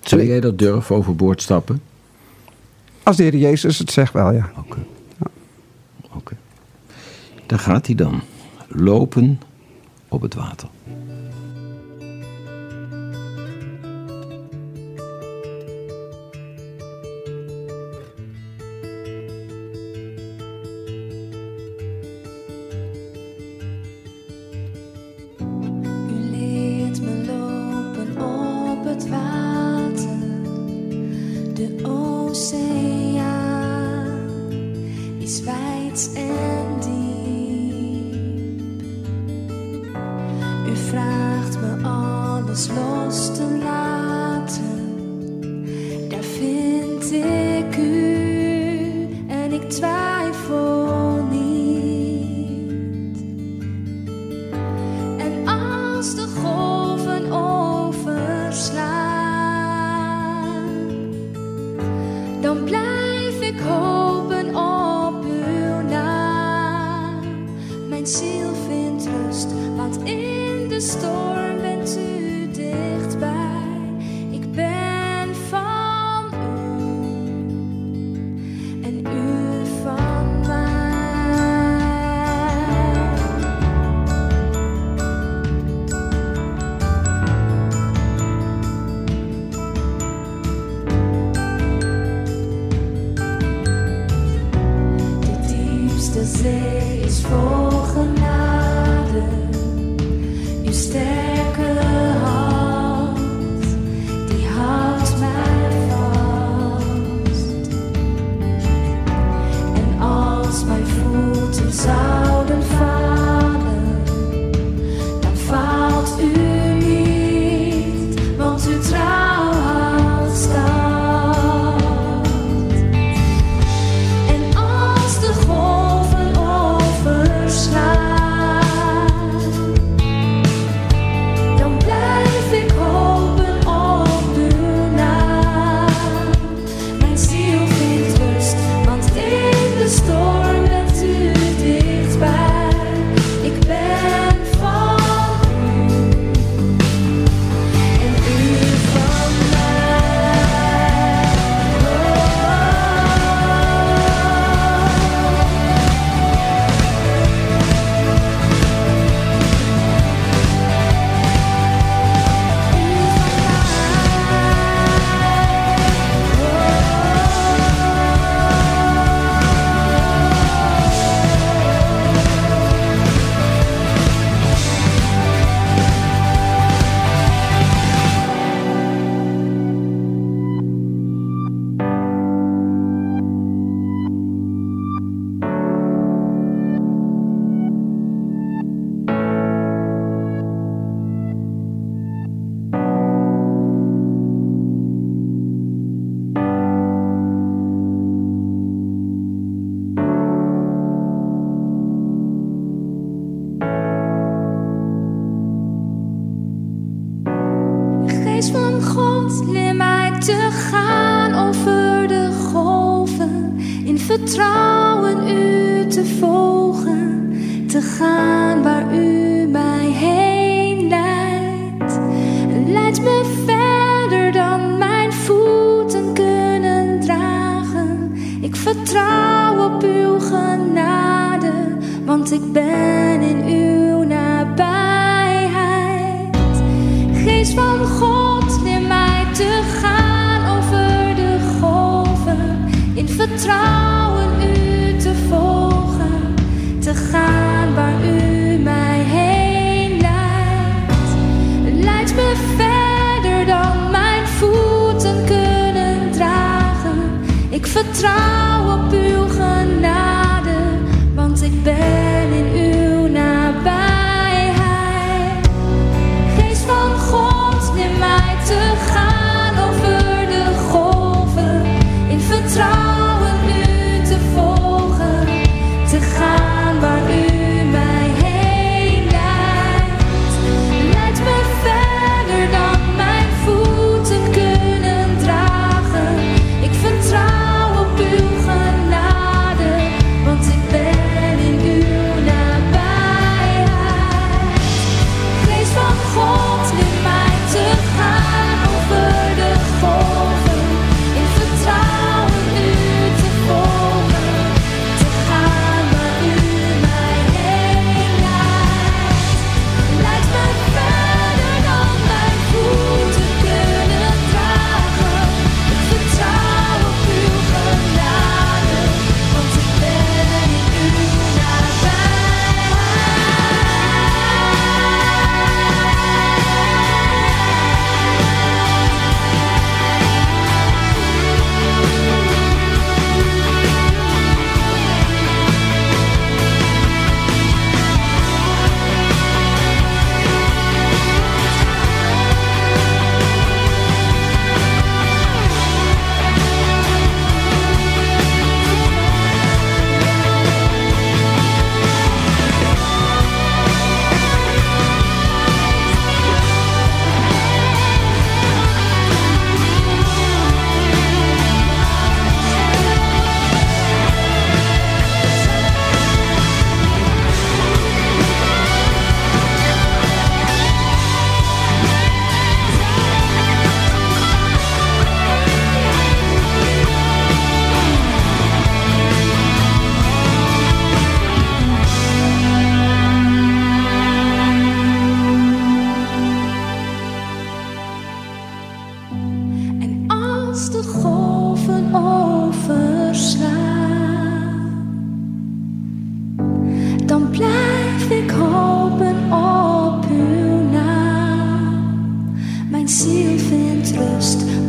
Zou jij dat durven overboord stappen? Als de Heer Jezus het zegt wel, ja. Oké. Oké. Daar gaat hij dan. Lopen op het water.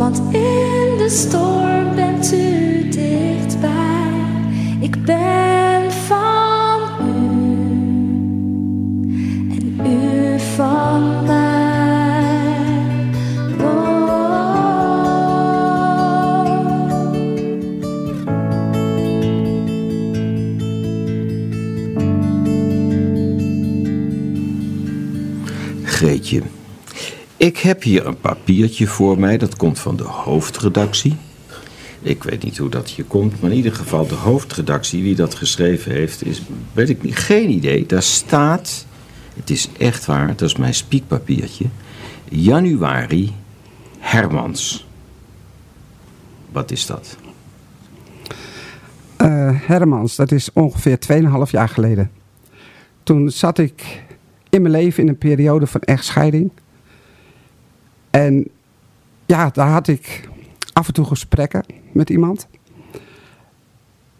Rust, want in de storm Ik heb hier een papiertje voor mij, dat komt van de hoofdredactie. Ik weet niet hoe dat hier komt, maar in ieder geval de hoofdredactie, wie dat geschreven heeft, is, weet ik niet, geen idee. Daar staat, het is echt waar, dat is mijn spiekpapiertje, januari Hermans. Wat is dat? Eh, Hermans, dat is ongeveer 2,5 jaar geleden. Toen zat ik in mijn leven in een periode van echtscheiding. En ja, daar had ik af en toe gesprekken met iemand.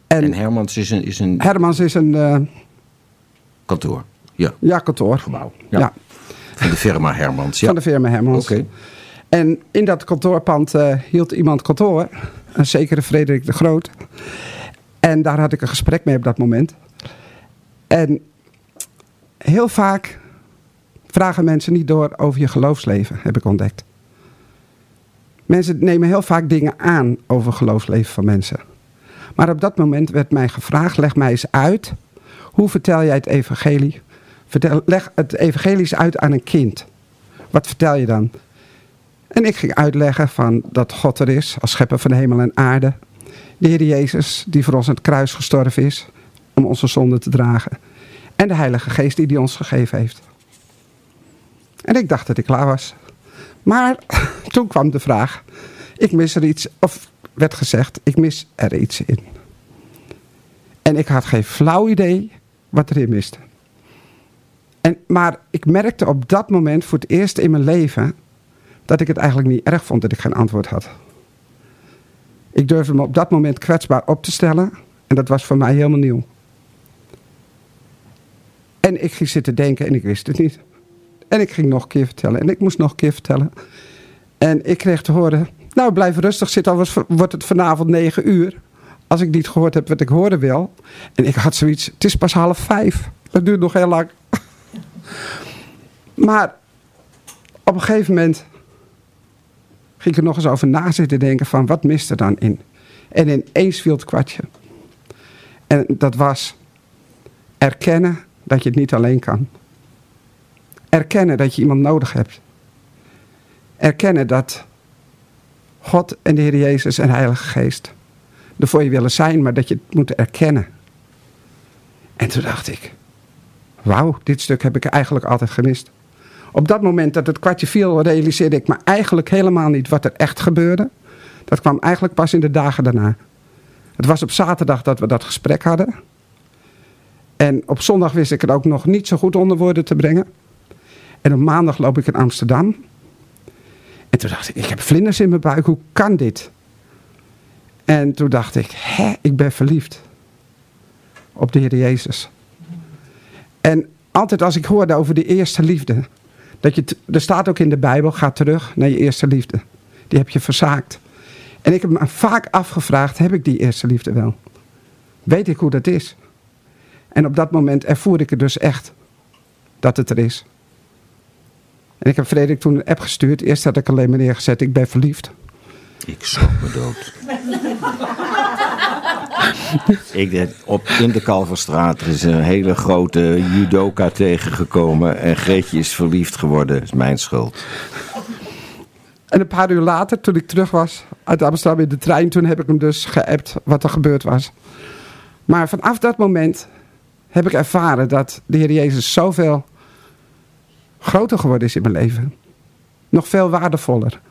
En, En Hermans is een, is een Hermans is een eh, kantoor. Ja, ja, kantoor. gebouw. Ja. Ja. Van de firma Hermans. Ja. van de firma Hermans. Oké. En in dat kantoorpand eh, hield iemand kantoor. Een zekere Frederik de Groot. En daar had ik een gesprek mee op dat moment. En heel vaak vragen mensen niet door over je geloofsleven, heb ik ontdekt. Mensen nemen heel vaak dingen aan over geloofsleven van mensen. Maar op dat moment werd mij gevraagd, leg mij eens uit. Hoe vertel jij het evangelie? Vertel, leg het evangelie eens uit aan een kind. Wat vertel je dan? En ik ging uitleggen van dat God er is als schepper van hemel en aarde. De Heer Jezus die voor ons aan het kruis gestorven is om onze zonden te dragen. En de Heilige Geest die hij ons gegeven heeft. En ik dacht dat ik klaar was. Maar toen kwam de vraag, ik mis er iets, of werd gezegd, ik mis er iets in. En ik had geen flauw idee wat erin miste. En, maar ik merkte op dat moment voor het eerst in mijn leven dat ik het eigenlijk niet erg vond dat ik geen antwoord had. Ik durfde me op dat moment kwetsbaar op te stellen en dat was voor mij helemaal nieuw. En ik ging zitten denken en ik wist het niet. En ik ging nog een keer vertellen en ik moest nog een keer vertellen. En ik kreeg te horen, nou blijf rustig zitten, anders wordt het vanavond negen uur. Als ik niet gehoord heb wat ik horen wil. En ik had zoiets, het is pas half vijf. Dat duurt nog heel lang. Maar op een gegeven moment ging ik er nog eens over na zitten denken van wat mist er dan in? En ineens viel het kwartje. En dat was erkennen dat je het niet alleen kan. Erkennen dat je iemand nodig hebt. Erkennen dat God en de Heer Jezus en Heilige Geest er voor je willen zijn, maar dat je het moet erkennen. En toen dacht ik, wauw, dit stuk heb ik eigenlijk altijd gemist. Op dat moment dat het kwartje viel, realiseerde ik me eigenlijk helemaal niet wat er echt gebeurde. Dat kwam eigenlijk pas in de dagen daarna. Het was op zaterdag dat we dat gesprek hadden. En op zondag wist ik het ook nog niet zo goed onder woorden te brengen. En op maandag loop ik in Amsterdam. En toen dacht ik, ik heb vlinders in mijn buik, hoe kan dit? En toen dacht ik, hè, ik ben verliefd. Op de Heer Jezus. En altijd als ik hoorde over de eerste liefde. Dat je, er staat ook in de Bijbel, ga terug naar je eerste liefde. Die heb je verzaakt. En ik heb me vaak afgevraagd, heb ik die eerste liefde wel? Weet ik hoe dat is? En op dat moment ervoer ik het dus echt. Dat het er is. En ik heb Frederik toen een app gestuurd. Eerst had ik alleen maar neergezet, ik ben verliefd. Ik schrok me dood. ik op, in de Kalverstraat is een hele grote judoka tegengekomen. En Greetje is verliefd geworden. Dat is mijn schuld. En een paar uur later, toen ik terug was uit Amsterdam in de trein, toen heb ik hem dus geappt wat er gebeurd was. Maar vanaf dat moment heb ik ervaren dat de Heer Jezus zoveel groter geworden is in mijn leven. Nog veel waardevoller.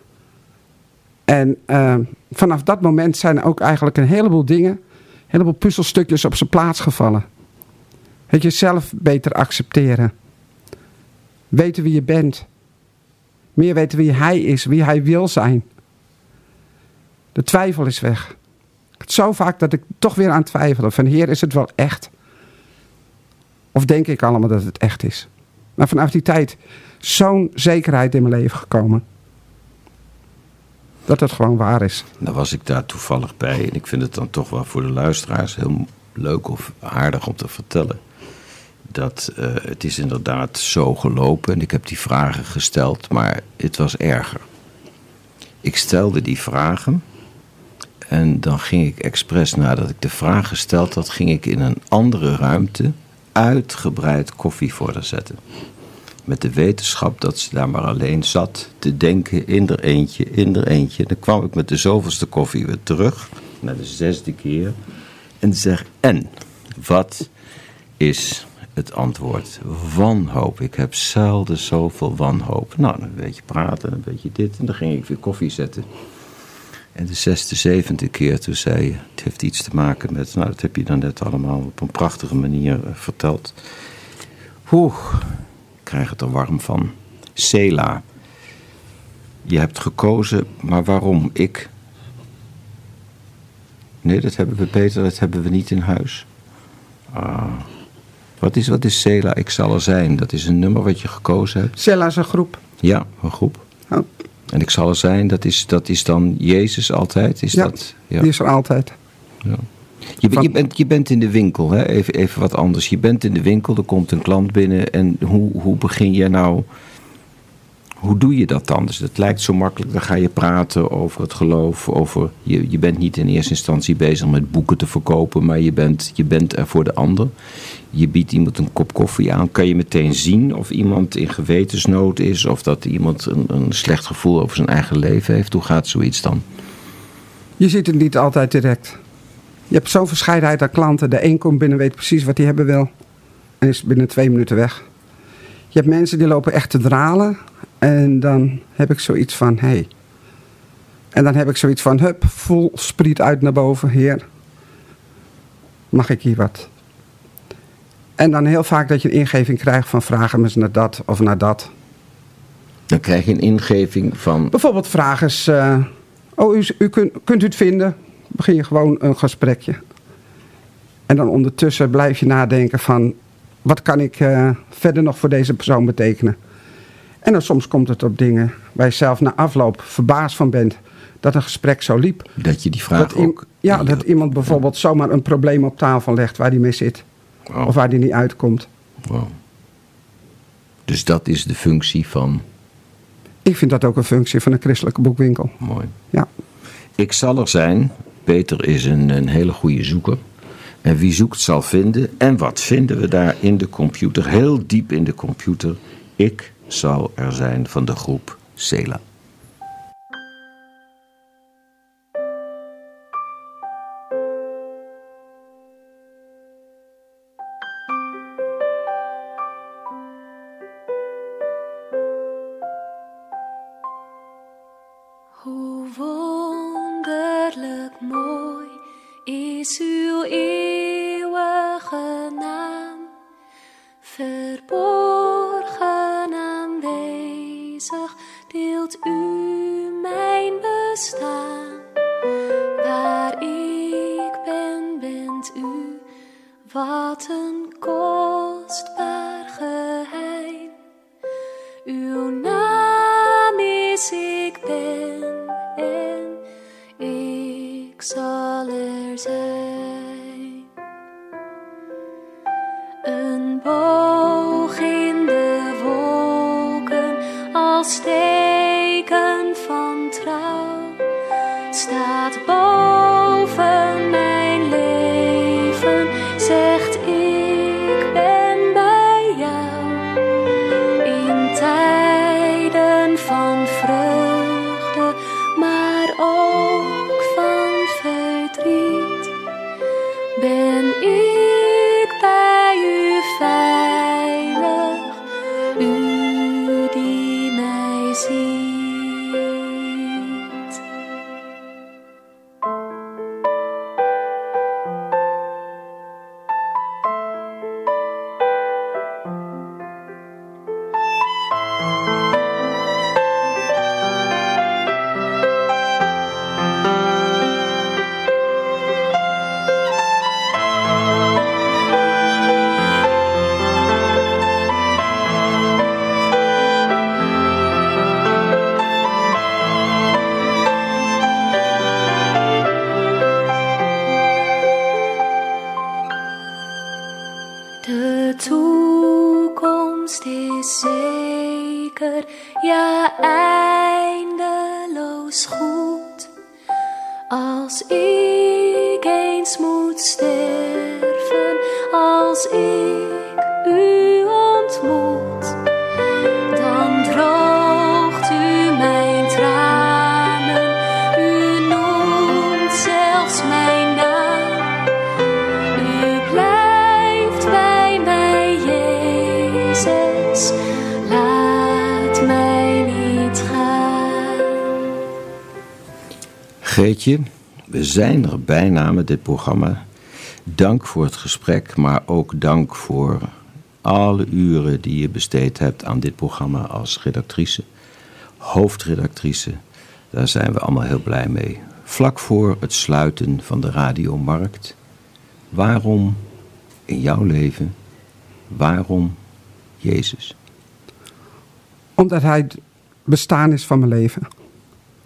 En eh, vanaf dat moment zijn ook eigenlijk een heleboel dingen, een heleboel puzzelstukjes op zijn plaats gevallen. Het jezelf beter accepteren. Weten wie je bent. Meer weten wie hij is, wie hij wil zijn. De twijfel is weg. Het zo vaak dat ik toch weer aan twijfel. Van heer, is het wel echt? Of denk ik allemaal dat het echt is? Maar vanaf die tijd zo'n zekerheid in mijn leven gekomen. Dat het gewoon waar is. Dan was ik daar toevallig bij. En ik vind het dan toch wel voor de luisteraars heel leuk of aardig om te vertellen. Dat eh, het is inderdaad zo gelopen. En ik heb die vragen gesteld, maar het was erger. Ik stelde die vragen. En dan ging ik expres nadat ik de vraag gesteld had, ging ik in een andere ruimte uitgebreid koffie voor haar zetten. Met de wetenschap dat ze daar maar alleen zat te denken in er eentje, in er eentje. Dan kwam ik met de zoveelste koffie weer terug, naar de zesde keer. En zeg, en, wat is het antwoord? Wanhoop. Ik heb zelden zoveel wanhoop. Nou, een beetje praten, een beetje dit. En dan ging ik weer koffie zetten. En de zesde, zevende keer toen zei je, het heeft iets te maken met, nou dat heb je dan net allemaal op een prachtige manier eh, verteld. Oeh, ik krijg het er warm van. Sela, je hebt gekozen, maar waarom ik? Nee, dat hebben we Peter, dat hebben we niet in huis. Ah. Wat is, wat is Sela? Ik zal er zijn. Dat is een nummer wat je gekozen hebt. Cella is een groep. Ja, een groep. Oh, En ik zal er zijn, dat is, dat is dan Jezus altijd? Is ja, dat? Ja. die is er altijd. Ja. Je, je, bent, je bent in de winkel, hè? Even, even wat anders. Je bent in de winkel, er komt een klant binnen. En hoe, hoe begin je nou... Hoe doe je dat dan? Dus het lijkt zo makkelijk. Dan ga je praten over het geloof. Over, je, je bent niet in eerste instantie bezig met boeken te verkopen. Maar je bent, je bent er voor de ander. Je biedt iemand een kop koffie aan. Kan je meteen zien of iemand in gewetensnood is. Of dat iemand een, een slecht gevoel over zijn eigen leven heeft. Hoe gaat zoiets dan? Je ziet het niet altijd direct. Je hebt zo'n verscheidenheid aan klanten. De een komt binnen, weet precies wat hij hebben wil. En is binnen twee minuten weg. Je hebt mensen die lopen echt te dralen. En dan heb ik zoiets van, hé. Hey. En dan heb ik zoiets van, hup, vol spriet uit naar boven, heer. Mag ik hier wat? En dan heel vaak dat je een ingeving krijgt van vragen eens naar dat of naar dat. Dan krijg je een ingeving van. Bijvoorbeeld vragen is, eh, oh, u, u kunt, kunt u het vinden? Begin je gewoon een gesprekje. En dan ondertussen blijf je nadenken van, wat kan ik eh, verder nog voor deze persoon betekenen? En dan soms komt het op dingen waar je zelf na afloop verbaasd van bent dat een gesprek zo liep. Dat je die vraag Dat, ook. ja, dat iemand bijvoorbeeld zomaar een probleem op tafel legt waar die mee zit. Of waar die niet uitkomt. wow. Dus dat is de functie van. Ik vind dat ook een functie van een christelijke boekwinkel. Mooi. Ja. Ik zal er zijn. Peter is een, een hele goede zoeker. En wie zoekt zal vinden. En wat vinden we daar in de computer? Heel diep in de computer. Ik zal er zijn van de groep Sela. Zijn er bijna met dit programma. Dank voor het gesprek, maar ook dank voor alle uren die je besteed hebt aan dit programma als redactrice, hoofdredactrice. Daar zijn we allemaal heel blij mee. Vlak voor het sluiten van de radiomarkt. Waarom in jouw leven, waarom Jezus? Omdat hij het bestaan is van mijn leven.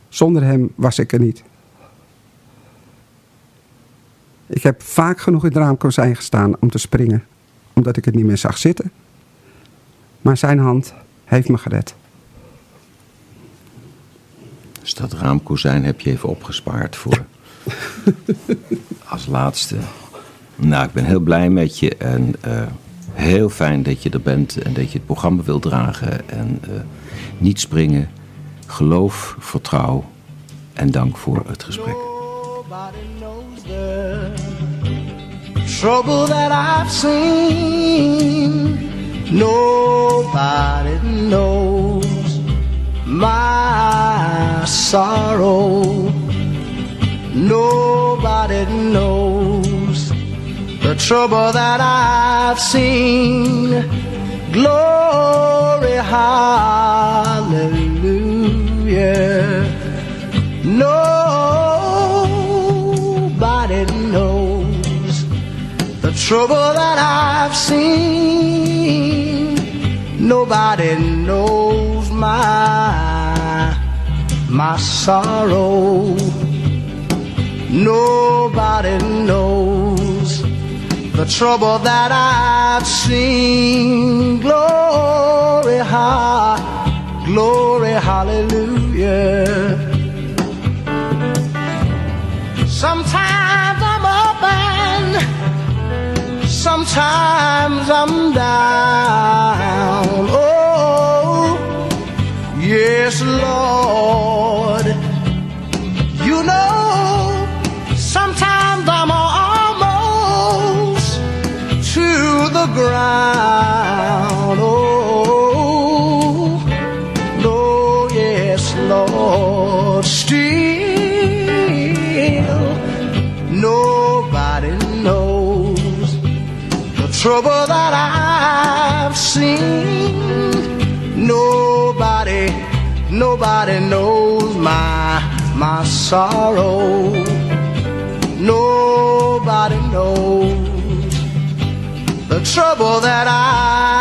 Zonder hem was ik er niet. Ik heb vaak genoeg in het raamkozijn gestaan om te springen. Omdat ik het niet meer zag zitten. Maar zijn hand heeft me gered. Dus dat raamkozijn heb je even opgespaard voor. Als laatste. Nou, ik ben heel blij met je en eh, heel fijn dat je er bent en dat je het programma wilt dragen en eh, niet springen. Geloof, vertrouw en dank voor het gesprek. The trouble that I've seen. Nobody knows my sorrow. Nobody knows the trouble that I've seen. Glory, hallelujah. Nobody trouble that I've seen. Nobody knows my my sorrow. Nobody knows the trouble that I've seen. Glory, ha, glory, hallelujah. Sometimes sometimes I'm down. Oh, yes, Lord. You know, sometimes I'm almost to the ground. Trouble that I've seen. Nobody, nobody knows my my sorrow. Nobody knows the trouble that I've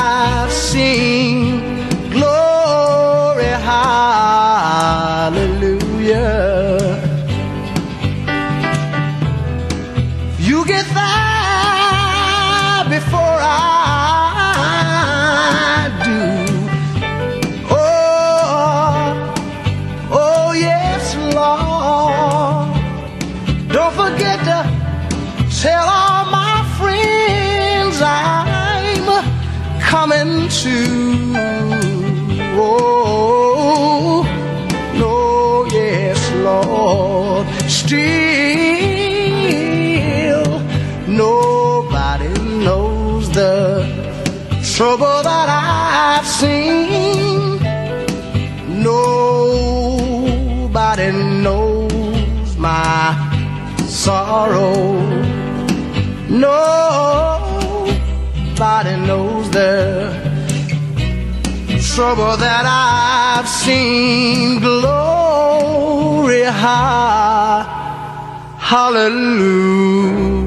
Seen. Nobody knows my sorrow. Nobody knows the trouble that I've seen. Glory, ha, hallelujah.